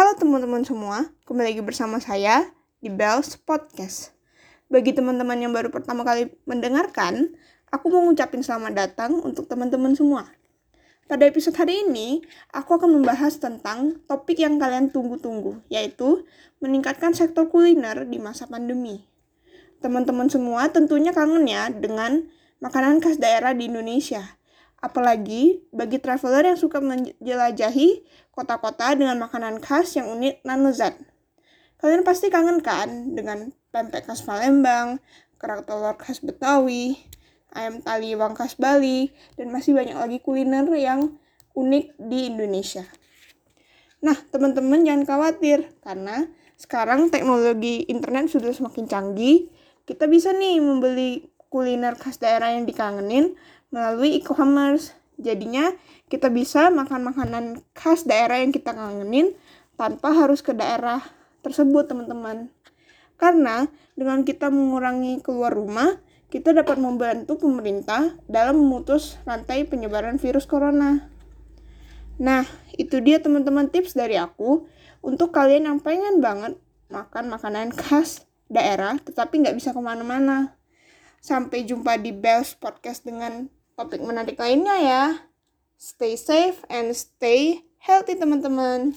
Halo teman-teman semua, kembali lagi bersama saya di Bells Podcast. Bagi teman-teman yang baru pertama kali mendengarkan, aku mau ngucapin selamat datang untuk teman-teman semua. Pada episode hari ini, aku akan membahas tentang topik yang kalian tunggu-tunggu, yaitu meningkatkan sektor kuliner di masa pandemi. Teman-teman semua tentunya kangen ya dengan makanan khas daerah di Indonesia. Apalagi bagi traveler yang suka menjelajahi kota-kota dengan makanan khas yang unik dan lezat. Kalian pasti kangen kan dengan pempek khas Palembang, kerak telur khas Betawi, ayam taliwang khas Bali, dan masih banyak lagi kuliner yang unik di Indonesia. Nah, teman-teman jangan khawatir, karena sekarang teknologi internet sudah semakin canggih. Kita bisa nih membeli kuliner khas daerah yang dikangenin melalui e-commerce. Jadinya kita bisa makan makanan khas daerah yang kita kangenin tanpa harus ke daerah tersebut, teman-teman. Karena dengan kita mengurangi keluar rumah, kita dapat membantu pemerintah dalam memutus rantai penyebaran virus corona. Nah, itu dia teman-teman tips dari aku untuk kalian yang pengen banget makan makanan khas daerah tetapi nggak bisa ke mana-mana. Sampai jumpa di Bells Podcast dengan topik menarik lainnya ya. Stay safe and stay healthy teman-teman.